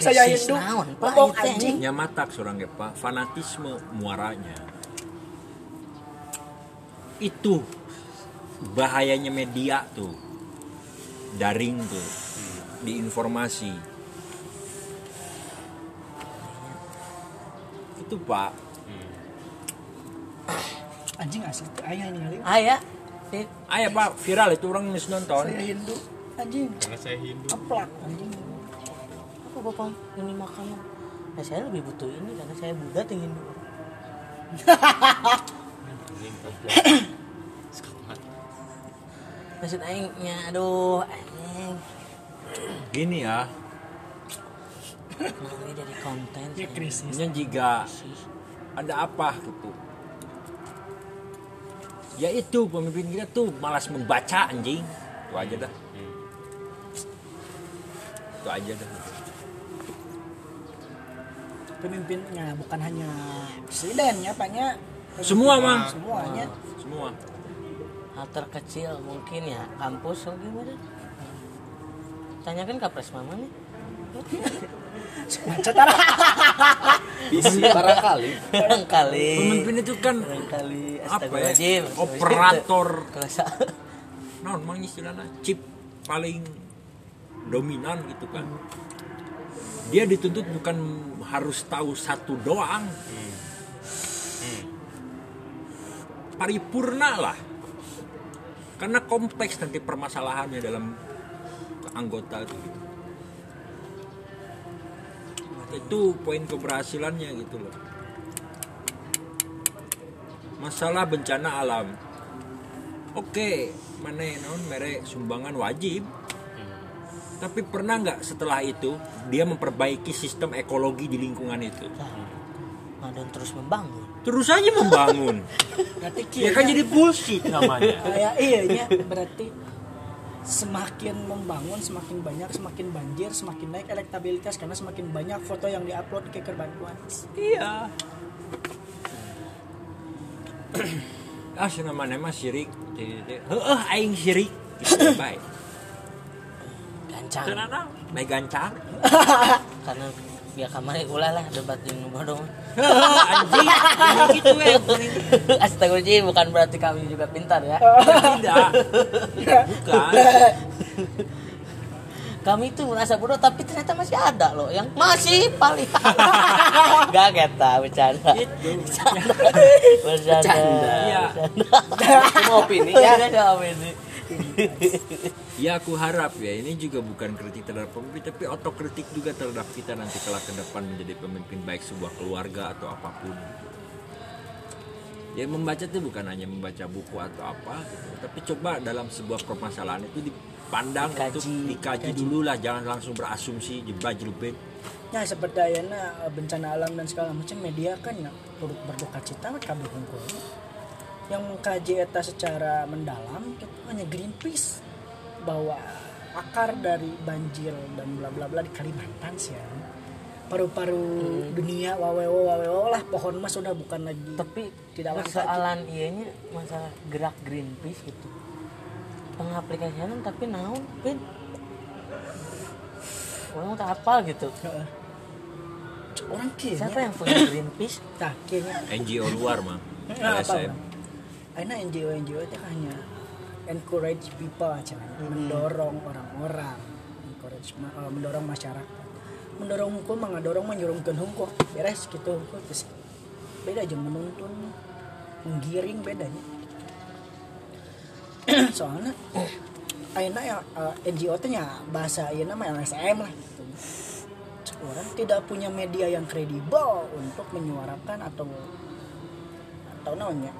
Saya Hindu, naon pak. Anjing. nya mata seorang pak. Fanatisme muaranya. Itu bahayanya media tuh daring tuh di informasi. Itu pak. Anjing asli ayah ini kali ayah? Ayah pak viral itu orang mis nonton. Saya Hindu. Anjing. Karena saya Hindu. Aplak anjing. Apa bapak? Ini makanan. Nah, saya lebih butuh ini karena saya Buddha tinggi dulu maksud aingnya aduh anjing gini ya. Nah ini jadi konten ya krisis. Ini jika ada apa gitu. Ya itu pemimpin kita tuh malas membaca anjing. Itu aja dah. Itu aja dah. Pemimpinnya bukan hanya presiden ya paknya semua mah semuanya semua hal terkecil mungkin ya kampus atau gimana? Tanyakan kapres mama nih. Macet Bisi barangkali. barangkali. Pemimpin itu kan barangkali apa ya? Astagfirullahaladzim. Operator. Kerasa. Non mang istilahnya chip paling dominan gitu kan. Dia dituntut bukan harus tahu satu doang. Paripurna lah karena kompleks nanti permasalahannya dalam anggota itu gitu. itu poin keberhasilannya gitu loh masalah bencana alam Oke, mana non mere sumbangan wajib. Tapi pernah nggak setelah itu dia memperbaiki sistem ekologi di lingkungan itu? nah, dan terus membangun Terus aja membangun. berarti ya kan jadi bullshit namanya. kayak iya nya berarti semakin membangun semakin banyak semakin banjir semakin naik elektabilitas karena semakin banyak foto yang diupload ke kerbantuan iya. ah sana mana mah syirik. Heeh, aing syirik. Gitu, baik. gancang baik gancang. karena ya kemarin ulah lah debat di bodong Anjing, Jangan gitu ya. Bukan berarti kami juga pintar ya Tidak. Bukan. kami itu merasa bodoh tapi ternyata masih ada loh yang masih paling gak kita bercanda Itu. bercanda bercanda Iya. Opini ya ya. Ya aku harap ya ini juga bukan kritik terhadap pemimpin tapi otokritik juga terhadap kita nanti kelak ke depan menjadi pemimpin baik sebuah keluarga atau apa pun. Ya membaca itu bukan hanya membaca buku atau apa gitu, tapi coba dalam sebuah permasalahan itu dipandang Dikaji. untuk dikaji dulu lah, jangan langsung berasumsi jebak-jebet. ya seperti ayana bencana alam dan segala macam media kan ya berduka cita kabeh hungkul yang mengkaji eta secara mendalam itu hanya Greenpeace bahwa akar dari banjir dan bla bla bla di Kalimantan sih ya. Paru-paru dunia wawewo wawewo lah pohon mah sudah bukan lagi tapi tidak persoalan ianya masalah gerak Greenpeace gitu. Pengaplikasian tapi naon pin? Orang tak apa gitu. Heeh. orang kayaknya siapa yang punya Greenpeace? Nah kayaknya NGO luar mah, Nah, apa LSM. Aina NGO NGO itu hanya encourage people aja mendorong orang-orang encourage ma- eh, mendorong masyarakat. Mendorong hukum mengadorong menyurungkan hukum. Beres gitu hukum terus beda aja menuntun menggiring bedanya soalnya Aina ya eh, NGO itu nya bahasa Aina mah LSM lah gitu. orang tidak punya media yang kredibel untuk menyuarakan atau atau naonnya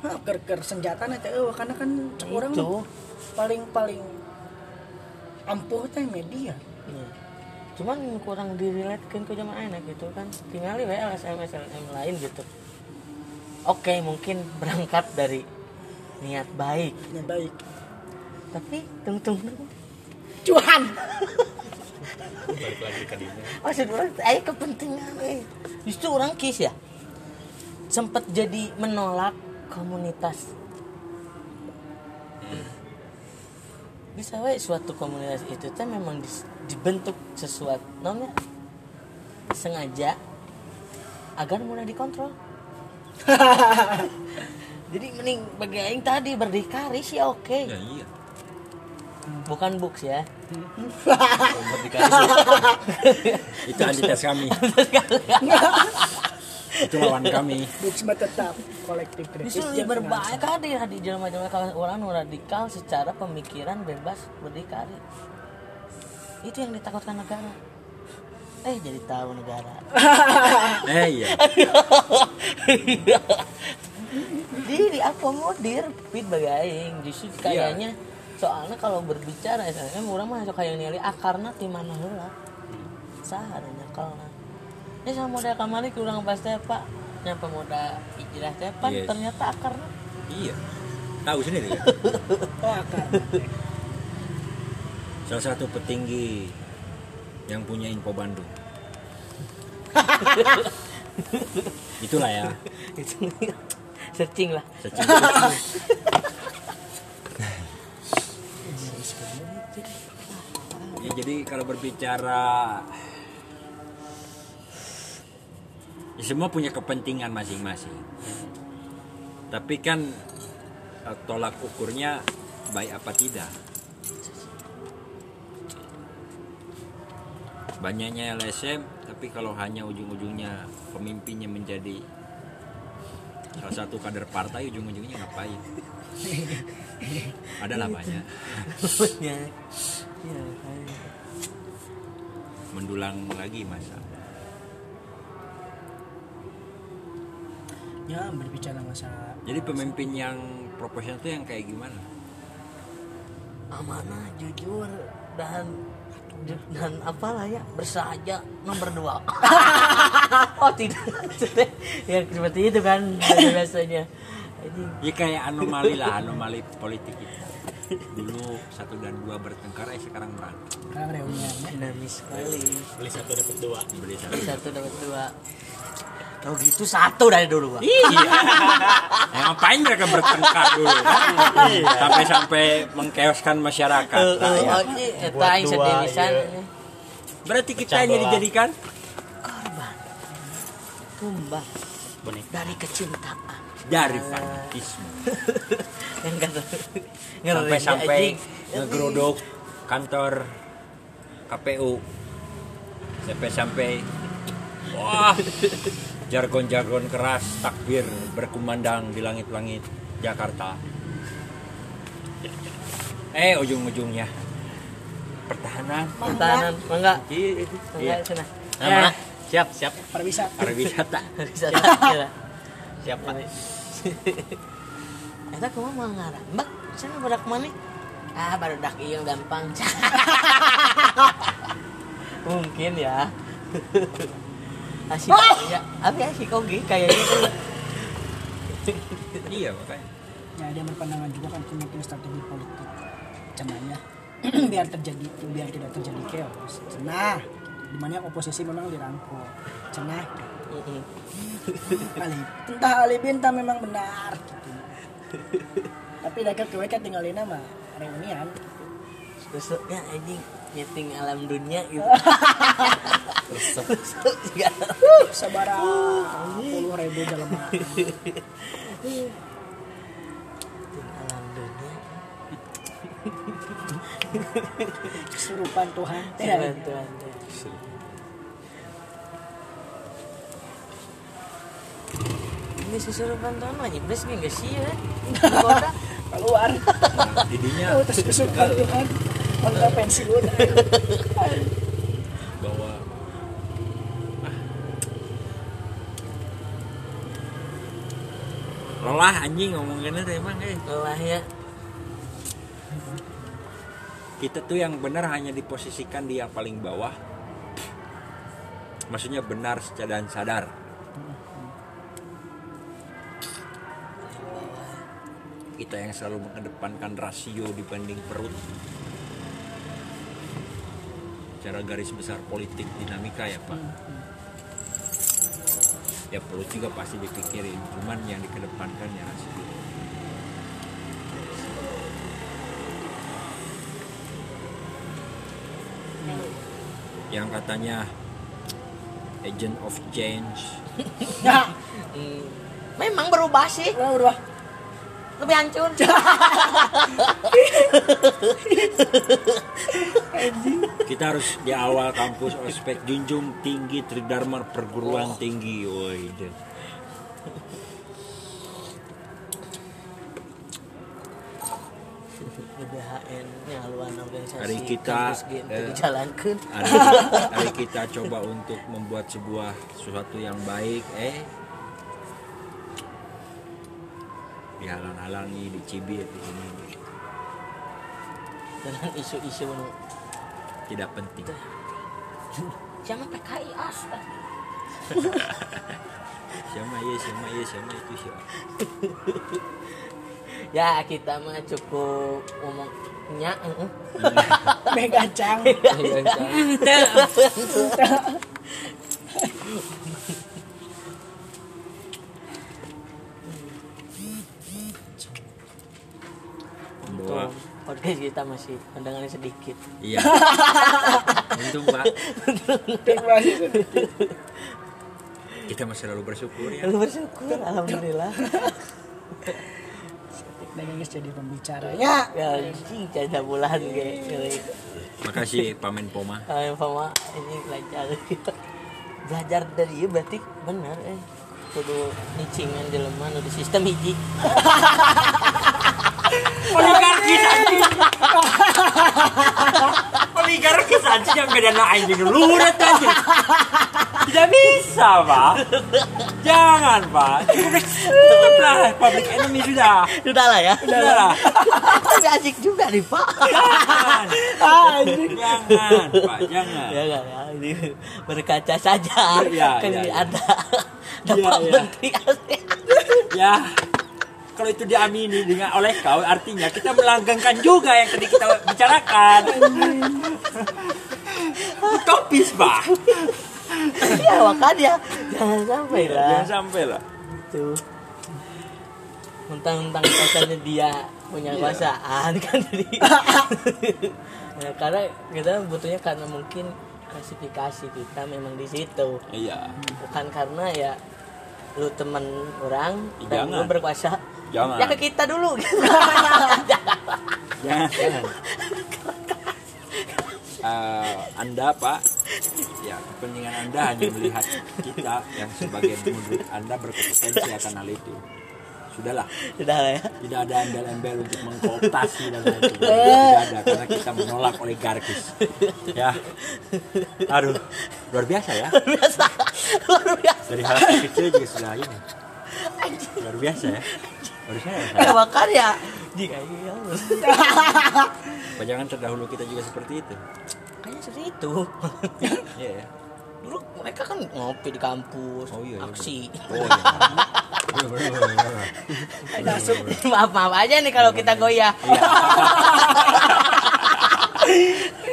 Ker ker senjata nanti eueuh karena kan orang Itu. paling paling ampuh teh media. Iya. cuman kurang diriletkan ke zaman enak gitu kan. Tinggal we LSM SLM lain gitu. Oke mungkin berangkat dari niat baik. Ya baik. Tapi tung tung tung cuan balik lagi ke dia maksud orang ayo kepentingan eh. justru orang kis ya. Sempat jadi menolak komunitas. Bisa we suatu komunitas itu teh memang dis- dibentuk sesuatu namanya sengaja agar mudah dikontrol. Jadi mending bagi aing tadi berdikari sih oke. Ya iya. bukan books ya. Itu antites kami. itu lawan kami Duksma tetap kolektif kritis Justru berbahaya kan di di jelema-jelema kalau orang radikal secara pemikiran bebas berdikari. Itu yang ditakutkan negara. Eh jadi tahu negara. eh iya Jadi diakomodir pit bagi aing justru kayaknya soalnya kalau berbicara SNM orang mah kayak nilai akarna ti mana heula. Saha kalna. Ini sama modal kamari kurang pas teh Pak. Nyampe modal hijrah teh pan Yes. ternyata akarna iya. Tahu sendiri. Ya oh akar. Salah satu petinggi yang punya info Bandung. Itulah ya. Searching lah. secara ya jadi kalau berbicara ya semua punya kepentingan masing-masing tapi kan eh, tolak ukurnya baik apa tidak. Banyaknya LSM tapi kalau hanya ujung-ujungnya pemimpinnya menjadi salah satu kader partai ujung-ujungnya ngapain? Adalah banyak. Ya. Ya, kayak- mendulang lagi masa ya berbicara masa jadi pemimpin yang proporsional itu yang kayak gimana? Amanah jujur dan dan apalah ya bersahaja nomor dua. Oh tidak. Ya seperti itu kan biasanya. Jadi, ya kayak anomali lah anomali politik kita dulu satu dan dua bertengkar eh sekarang berantem. Sekarang reunian ya. dinamis sekali. Beli satu dapat dua. Beli satu. Satu dapat dua kalau gitu satu dari dulu Bang. iya. Ya, ngapain mereka bertengkar dulu? Kan? sampai-sampai mengkeoskan masyarakat. Eh, eh, rakyat. oh, Buat yang dua, iya. berarti kita hanya dijadikan korban. Tumbang bonek dari kecintaan. Dari fanatisme. Yang kata sampai-sampai ngegeruduk kantor KPU sampai-sampai wah jargon-jargon keras takbir berkumandang di langit-langit Jakarta. Eh ujung-ujungnya pertahanan. Pertahanan. Enggak Iya. sana. Nama? siap siap. Pariwisata. Pariwisata. Bisa kira siap pak. Eta kumaha mau ngarang mbak sana badak mana ah baru dak iya gampang. Mungkin ya asik. Ya tapi asik oke kayaknya iya makanya. Ya dia berpandangan juga kan itu mungkin strategi politik. Cenanya biar terjadi biar tidak terjadi chaos. Cenah. Di mana oposisi memang dirangkul. Cenah. Ali entah Ali Binta memang benar gitu. tapi mereka ke tinggalin nama reunian. Terus ya anjing nyeting alam dunia gitu sabara puluh ribu dalam alam dunia. Kesurupan Tuhan. Tuhan Tuhan ini susurupan Tuhan mah iblis nih gak sih ya? Keluar. Didinya. Oh terus kesurupan Tuhan Mangga pensiun bahwa ah, lelah anjing ngomonginnya tuh emang eh. Lelah ya. Kita tuh yang benar hanya diposisikan di yang paling bawah. Maksudnya benar secara dan sadar. Kita yang selalu mengedepankan rasio dibanding perut cara garis besar politik dinamika ya pak. Ya perut juga pasti dipikirin. Cuman yang dikedepankan ya rasio yang katanya agent of change. Ya Hmm. memang berubah sih. Berubah lebih hancur kita harus di awal kampus ospek junjung tinggi tridharma perguruan oh. tinggi woi hari kita eh, dijalankan hari, hari kita coba untuk membuat sebuah sesuatu yang baik eh dihalang-halangi dicibir di sini. Dengan isu-isu nu. Tidak penting. Sama PKI astaga siapa ya siapa ya siapa itu siapa? Ya kita mah cukup ngomongnya mega cang bahwa podcast kita masih pandangannya sedikit. Iya. Untung pak. Kita masih selalu bersyukur ya. Lalu bersyukur alhamdulillah. Dan ini jadi pembicaranya ya. Anjing cada bulan kayak makasih pamen poma Kalian pama ini belajar. Belajar dari iya berarti benar eh. Kudu nicingan jelema nu di sistem hiji oligarkis anjing. Oligarkis anjing yang beda na anjing luret anjing. Tidak bisa pak. Jangan pak. Cukuplah public enemy sudah sudah lah ya. Sudah lah tapi asik juga nih pak. Jangan. Jangan pak. Jangan. Ya kan ya. Ini berkaca saja. Ya, kan ya, ini ya. ada ada Ya, ya. menteri ya kalau itu diamini dengan oleh kau artinya kita melanggengkan juga yang tadi kita bicarakan. Utopis pak. Ya makanya. Jangan sampai lah. jangan sampai lah. Tuh mentang-mentang katanya dia punya kekuasaan kan jadi ya, karena kita butuhnya karena mungkin klasifikasi kita memang di situ. Iya. Bukan karena ya lu teman orang dan Jangan. lu berkuasa Jangan. ya ke kita dulu. Jangan jangan. Eh, anda pak. Ya kepentingan anda hanya melihat kita yang sebagai menurut anda berkompetensi akan hal itu. Sudahlah. Sudah lah ya. Tidak ada embel-embel untuk mengkooptasi dan lain sebagainya. Tidak ada karena kita menolak oligarkis ya. Aduh luar biasa ya. Biasa luar biasa. Dari hal kecil juga sudah ini. Luar biasa ya baru saya ya makanya ya. Jika iya. Jangan terdahulu kita juga seperti itu? Kayaknya seperti itu. Iya ya dulu mereka kan ngopi di kampus Oh, iya, iya, aksi. oh iya. Bener, bener. maaf maaf aja nih kalau kita goyah. Iya.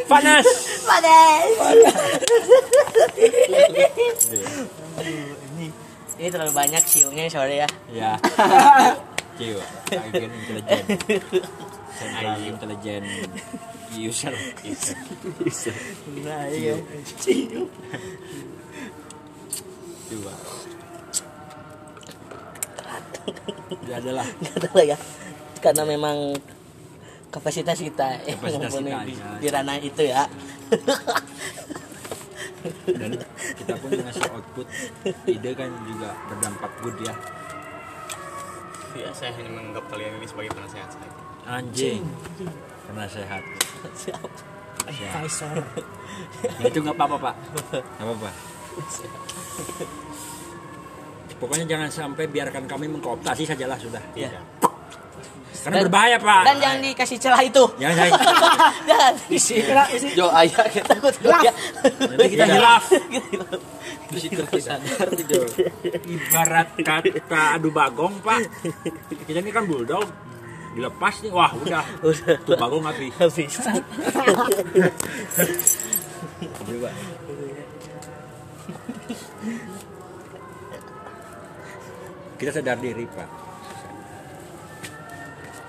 panas. Panas. Iya. ini ini terlalu banyak siunya sore ya. Ya Jiwa, agen intelijen. Central intelijen. User. User. Nah iya. Coba ya adalah nggak tahu lah. Ya. Karena memang kapasitas kita yang Kapasitas kita, di, ya. di ranah itu ya. Dan kita pun ngasih output ide kan juga berdampak good ya ya saya hanya menganggap kalian ini sebagai penasehat saya. Anjing. Karena sehat Kaisar ya itu nggak apa-apa pak. Nggak apa-apa. Pokoknya jangan sampai biarkan kami mengkooptasi sajalah sudah. Ya. Karena berbahaya pak. dan jangan dikasih celah itu. Jangan jangan. Jangan. Isi. Kira isi. Jo ayah kita takut ya nanti kita hilaf. Jo. ibarat kata adu bagong pak. Kita ini kan bulldog. Dilepas nih. Wah udah. Tuh bagong habis. Habis. Coba. kita sadar diri pak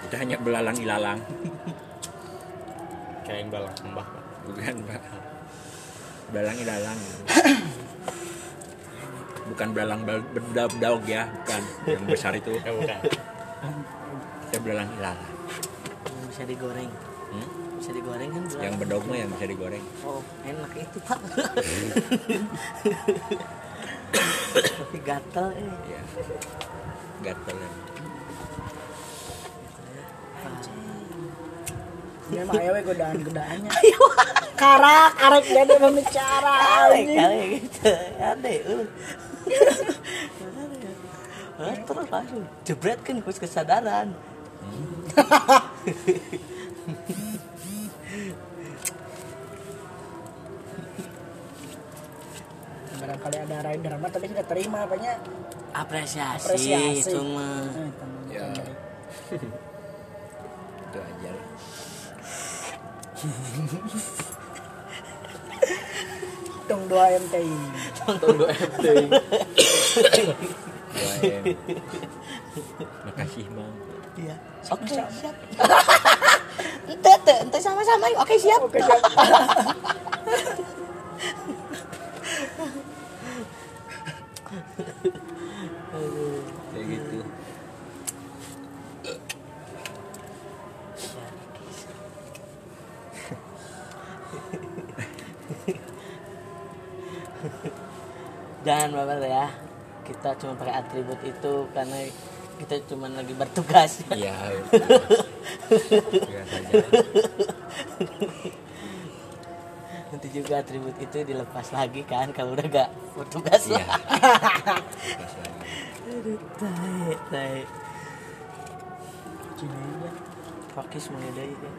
kita hanya belalang ilalang kayak balang sembah Pak. bukan pak. Belalang ilalang bukan belalang bel- berdaug ya bukan. Yang besar itu. Eh bukan. Kita belalang ilalang bisa digoreng. Hmm? bisa digoreng kan yang berdaug mah yang bisa digoreng. Oh enak itu pak. Tapi gatel eh. Ya gatel ya dia mah ayo we godaan-godaannya. Karak arek jadi pembicara kali anjing. kali gitu. Ada uh. Ah, terus langsung jebret kan kus kesadaran. Barangkali ada rider mah tapi kita terima apanya? Apresiasi, apresiasi. cuma. Teman. Ya. Tung dua MTI Tonton dua. Doain. makasih mang Iya. Oke, siap. ente, ente, sama-sama yuk. Oke, siap. oke siap Jangan baper ya. Kita cuma pakai atribut itu karena kita cuma lagi bertugas. iya Nanti juga atribut itu dilepas lagi kan kalau udah gak bertugas iya lah. Aduh, tai, tai. Cina Fakis mengedai ya.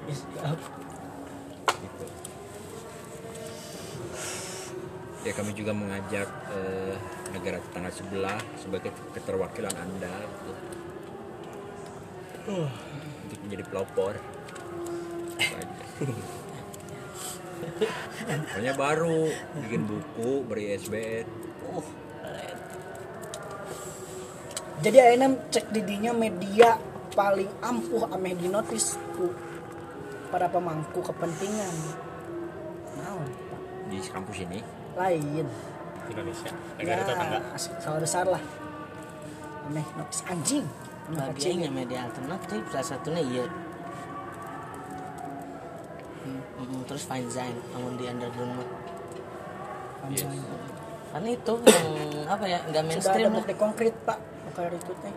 Ya kami juga mengajak eh, negara tetangga sebelah sebagai keterwakilan Anda gitu. untuk menjadi pelopor. Pokoknya baru bikin buku beri SBN. Keren. jadi ayeuna cek didinya media paling ampuh ameh di notis ku para pemangku kepentingan Pak? di kampus ini. Lain. Indonesia. Ya negara tetangga salah besar lah ameh notis anjing. Kecil. bagiannya media alternatif salah satunya iya. Hmm, hmm, terus fanzine namun di underground mah. Karena itu yang apa ya nggak sudah ada mainstream lah. bukti konkret pak kayak itu teh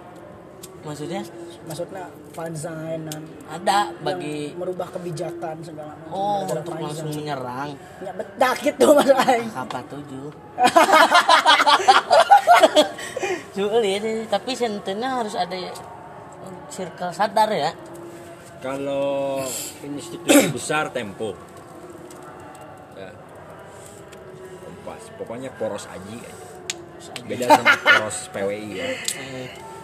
maksudnya maksudnya fansign dan ada yang bagi merubah kebijakan segala macam oh untuk fansign. langsung menyerang ya bedak gitu mas aing kapal tujuh sulit tapi sentennya harus ada circle sadar ya Kalau institusi besar Tempo. Ya. Kompas. Pokoknya poros aji aja. Beda sama poros PWI ya.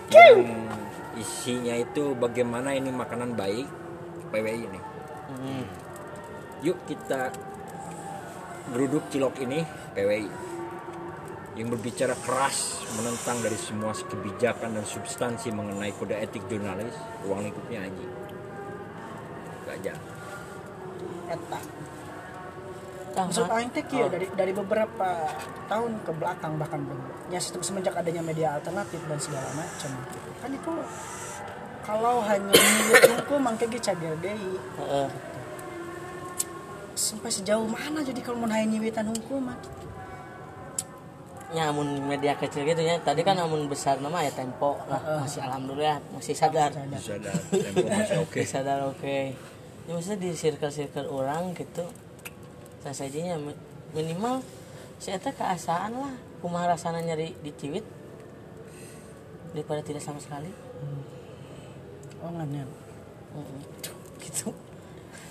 Yang isinya itu bagaimana ini makanan baik PWI ini. hmm, Yuk kita geruduk cilok ini PWI yang berbicara keras menentang dari semua kebijakan dan substansi mengenai kode etik jurnalis ruang lingkupnya aja gajah eta maksud Mak. aing teh kieu dari dari beberapa tahun ke belakang bahkan belum. Ya semenjak adanya media alternatif dan segala macam gitu. kan itu kalau hanya milik hukum mangke ge cager deui. Heeh. sampai sejauh mana jadi kalau mau hanya nyiwitan hukum mah ya amun media kecil gitu ya. Tadi kan amun besar nama ya tempo lah. Masih alhamdulillah masih sadar. Bisa ada tempo masih oke. Masih sadar oke. Ya maksudnya di circle circle orang gitu sajinya mi- minimal saya teh keasaan lah kumaha rasana nyari di ciwit daripada tidak sama sekali. Oh ngan Mm-mm. gitu.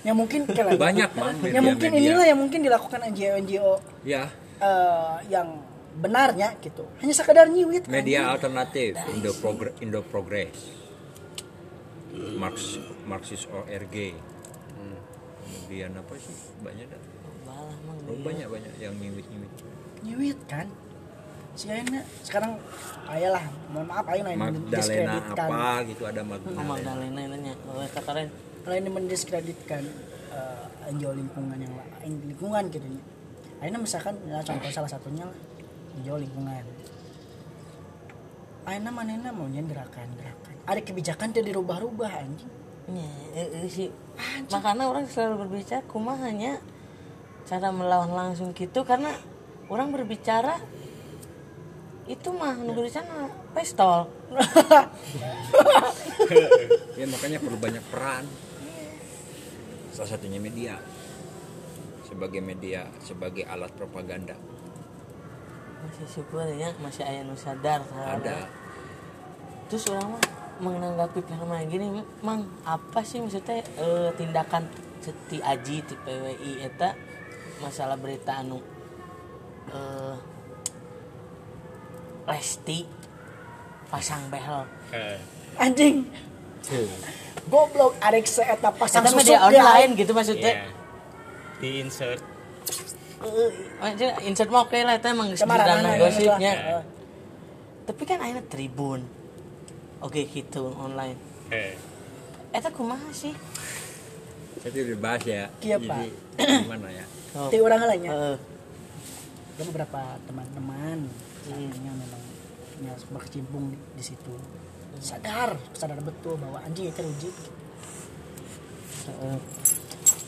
Ya mungkin lagi- banyak man ya mungkin inilah yang mungkin dilakukan NGO NGO ya. eh, yang benarnya gitu. Hanya sekedar nyiwit media alternatif Indo Progress Indo Progress Marx Marxis ORG kemudian apa sih? Banyak dah banyak banyak yang nyiwit nyiwit nyiwit kan? Si Aina sekarang ayalah mohon maaf Aina yang Magdalena mendiskreditkan. apa gitu ada oh Magdalena Magdalena nanya oh kata lain lain mendiskreditkan uh, NGO lingkungan yang lingkungan gitu ya Aina misalkan ya, contoh salah satunya lah NGO lingkungan. Aina manena maunya gerakan-gerakan ada kebijakan dia dirubah-rubah anjing. Ya, eh, eh, sih. Makanya orang selalu berbicara kumahanya cara melawan langsung gitu karena orang berbicara itu mah nu berbicara pistol. ya makanya perlu banyak peran. Salah satunya media. Sebagai media sebagai alat propaganda. Masih syukurnya masih aya nu sadar ada. Terus orang mah menanggapi fenomena gini mang apa sih maksudnya eh, tindakan ti aji ti PWI eta masalah berita anu eh, Lesti pasang behel. Eh, anjing. Goblok arek seeta pasang susuk media dia. online gitu maksudnya. Iya. di insert. Eh, maksudnya insert mah oke lah itu emang mana, gosipnya. ya. tapi kan akhirnya tribun. Oke gitu online. Eh. Eta kumaha sih? Itu dibahas ya. Iya, Pak. jadi gimana ya oh. ti orang lainnya eh, ada beberapa teman-teman yang memang ya, berkecimpung di, di situ. Sadar sadar betul bahwa anjing itu rujuk eh,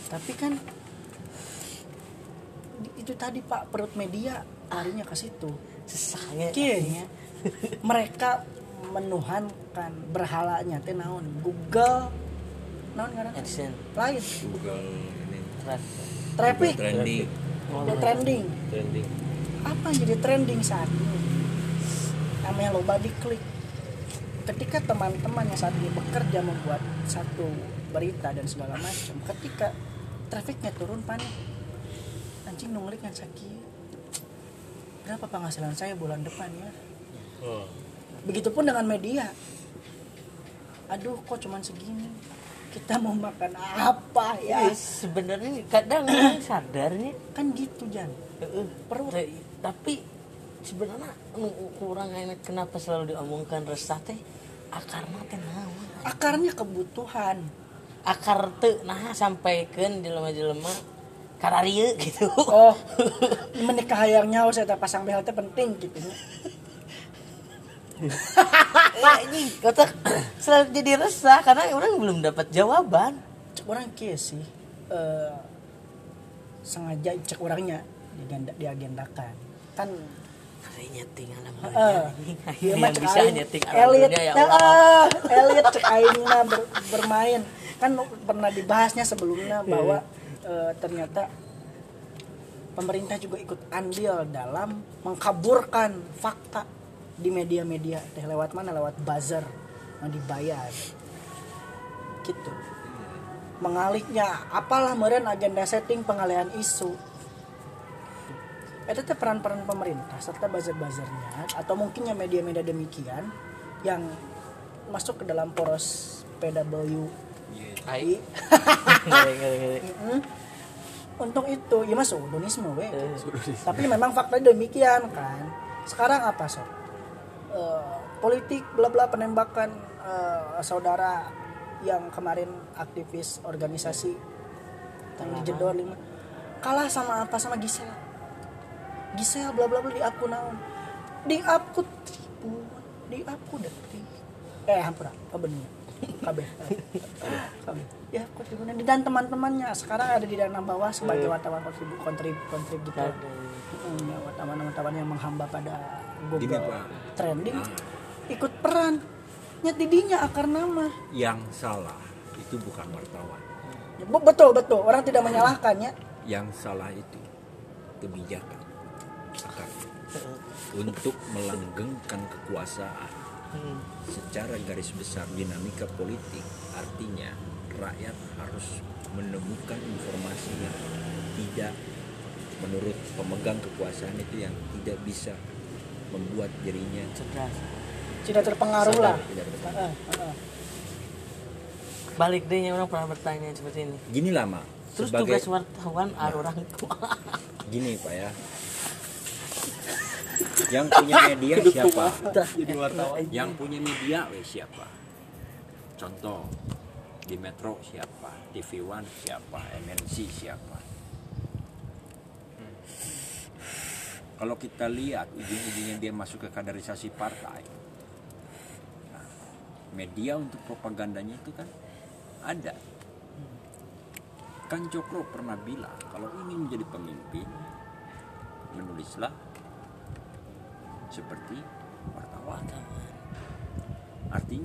tapi kan itu tadi pak perut media larinya ke situ. Sesahnya kayaknya mereka menuhankan berhalanya teh naon? Google. Naon ngaran AdSense. Lain. Google. Traffic. Trending. Dan trending. Trending. Apa yang jadi trending saat ini? Namanya loba diklik ketika teman-teman yang saat ini bekerja membuat satu berita dan segala macam ketika trafficnya turun panik anjing nunggulik yang sakit. Berapa penghasilan saya bulan depan ya? Oh. Begitupun dengan media. Aduh kok cuman segini kita mau makan apa ya? Eh, sebenarnya kadang orang sadarnya kan gitu Jan. Perut. Tapi sebenarnya kurang enak kenapa selalu diomongkan resah teh? Akarna teh naon? Akarnya kebutuhan. Akar teu nah sampaikan jelema-jelema kararieu gitu. Oh menikah yang nyawa saya pasang behel teh penting gitu ini kata selalu jadi resah karena orang belum dapat jawaban. Cek orang kia sih. Eh, sengaja cek orangnya diganda, diagendakan. Kan hari nyeting alam eh, dunia dia yang mah cek bisa aing nyeting alam elit dunia ya eh, Allah. eh, elit cek aing mah ber- bermain. Kan pernah dibahasnya sebelumnya bahwa eh, ternyata pemerintah juga ikut andil dalam mengkaburkan fakta di media-media teh lewat mana? Lewat buzzer yang dibayar. Gitu. Mengaliknya apalah meren agenda setting pengalihan isu? Itu teh peran-peran pemerintah serta buzzer-buzzernya atau mungkinnya media-media demikian yang masuk ke dalam poros PW. Mm-mm. untuk itu ya mas Sudonisme we tapi memang fakta demikian kan? Sekarang apa sob Eh, politik bla bla penembakan eh, saudara yang kemarin aktivis organisasi yang dijedor lima. Kalah sama apa? Sama Gisel Gisel bla bla bla di aku naon? Di aku tribun di aku detik. Eh hampura kabennya kabeh kabeh. Ya aku tribun dan teman-temannya sekarang ada di dana bawah sebagai wartawan kontrib kontrib kontrib gitu. Hmm, ya, wartawan-wartawan yang menghamba pada Google trending ikut peran. Nyet didinya akar nama. Yang salah itu bukan wartawan. Ya, be- betul betul. Orang tidak menyalahkannya yang salah itu kebijakan akarnya untuk melanggengkan kekuasaan. Hmm. Secara garis besar dinamika politik artinya rakyat harus menemukan informasi yang tidak menurut pemegang kekuasaan itu yang tidak bisa membuat dirinya cerdas. Tidak terpengaruh lah. tidak berpengaruh. Heeh, heeh. balik deh yang orang pernah bertanya seperti ini. Gini lama terus sebagai tugas wartawan ah, orang gini pak ya yang punya media siapa? jadi wartawan. Yang punya media weh, siapa? Contoh di Metro siapa? TV One siapa? MNC siapa? Kalau kita lihat ujung-ujungnya dia masuk ke kaderisasi partai. Nah, media untuk propagandanya itu kan ada. Kan Cokro pernah bilang kalau ingin menjadi pemimpin menulislah seperti wartawan artinya